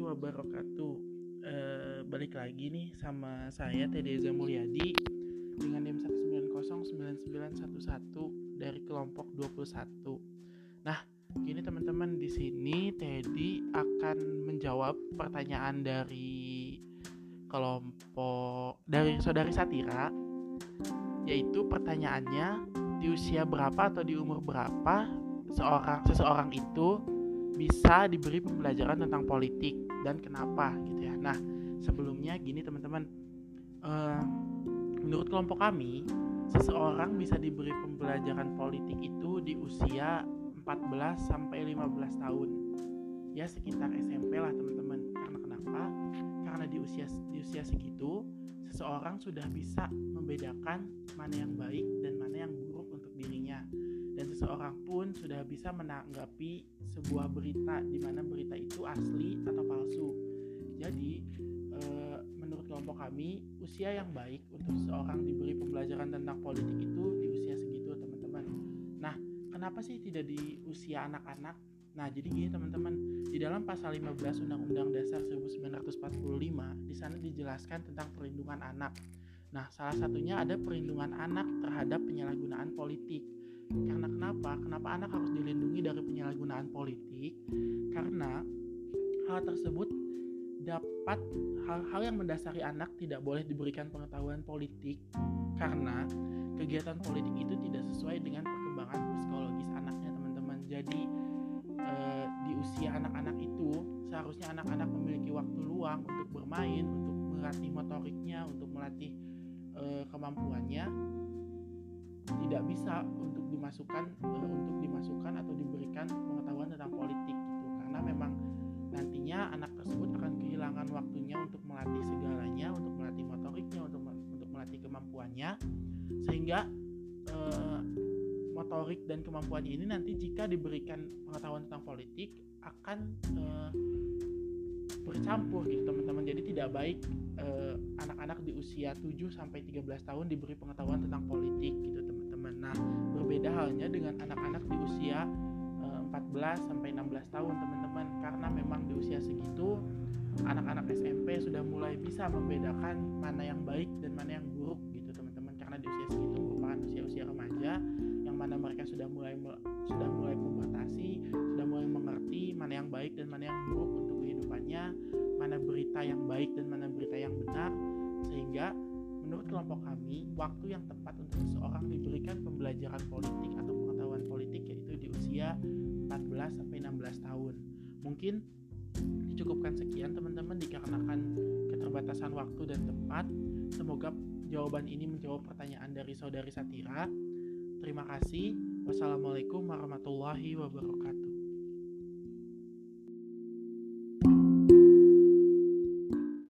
wabarakatuh. Eh, Balik lagi nih sama saya Teddy Eza Mulyadi Dengan NIM 1909911 dari kelompok 21 Nah, gini teman-teman di sini Teddy akan menjawab pertanyaan dari kelompok dari saudari Satira yaitu pertanyaannya di usia berapa atau di umur berapa seorang seseorang itu bisa diberi pembelajaran tentang politik dan kenapa gitu ya. Nah sebelumnya gini teman-teman, uh, menurut kelompok kami seseorang bisa diberi pembelajaran politik itu di usia 14 sampai 15 tahun. Ya sekitar SMP lah teman-teman. Karena kenapa? Karena di usia di usia segitu seseorang sudah bisa membedakan mana yang baik dan mana yang buruk untuk dirinya seseorang pun sudah bisa menanggapi sebuah berita di mana berita itu asli atau palsu. Jadi, e, menurut kelompok kami, usia yang baik untuk seseorang diberi pembelajaran tentang politik itu di usia segitu, teman-teman. Nah, kenapa sih tidak di usia anak-anak? Nah, jadi gini teman-teman, di dalam pasal 15 Undang-Undang Dasar 1945, di sana dijelaskan tentang perlindungan anak. Nah, salah satunya ada perlindungan anak terhadap penyalahgunaan politik. Karena kenapa? Kenapa anak harus dilindungi dari penyalahgunaan politik? Karena hal tersebut dapat hal-hal yang mendasari anak tidak boleh diberikan pengetahuan politik karena kegiatan politik itu tidak sesuai dengan perkembangan psikologis anaknya teman-teman. Jadi eh, di usia anak-anak itu seharusnya anak-anak memiliki waktu luang untuk bermain, untuk melatih motoriknya, untuk melatih eh, kemampuannya tidak bisa untuk dimasukkan uh, untuk dimasukkan atau diberikan pengetahuan tentang politik gitu. Karena memang nantinya anak tersebut akan kehilangan waktunya untuk melatih segalanya untuk melatih motoriknya untuk untuk melatih kemampuannya. Sehingga uh, motorik dan kemampuannya ini nanti jika diberikan pengetahuan tentang politik akan uh, bercampur gitu teman-teman. Jadi tidak baik anak-anak di usia 7 sampai 13 tahun diberi pengetahuan tentang politik gitu teman-teman nah berbeda halnya dengan anak-anak di usia uh, 14 sampai 16 tahun teman-teman. Karena memang di usia segitu anak-anak SMP sudah mulai bisa membedakan mana yang baik dan mana yang buruk gitu teman-teman. Karena di usia segitu merupakan usia-usia remaja yang mana mereka sudah mulai sudah mulai pubertasi sudah mulai mengerti mana yang baik dan mana yang buruk untuk kehidupannya mana berita yang baik dan mana berita yang benar. Sehingga menurut kelompok kami waktu yang tepat untuk seseorang diberikan pembelajaran politik atau pengetahuan politik yaitu di usia 14 sampai 16 tahun. Mungkin dicukupkan sekian teman-teman dikarenakan keterbatasan waktu dan tempat. Semoga jawaban ini menjawab pertanyaan dari saudari Satira. Terima kasih. Wassalamualaikum warahmatullahi wabarakatuh.